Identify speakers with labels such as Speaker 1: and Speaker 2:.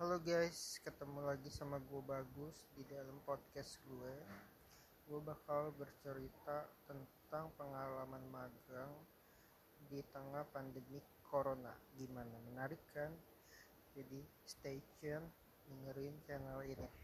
Speaker 1: Halo guys, ketemu lagi sama gue Bagus di dalam podcast gue. Gue bakal bercerita tentang pengalaman magang di tengah pandemi corona. Gimana menarik kan? Jadi stay tune dengerin channel ini.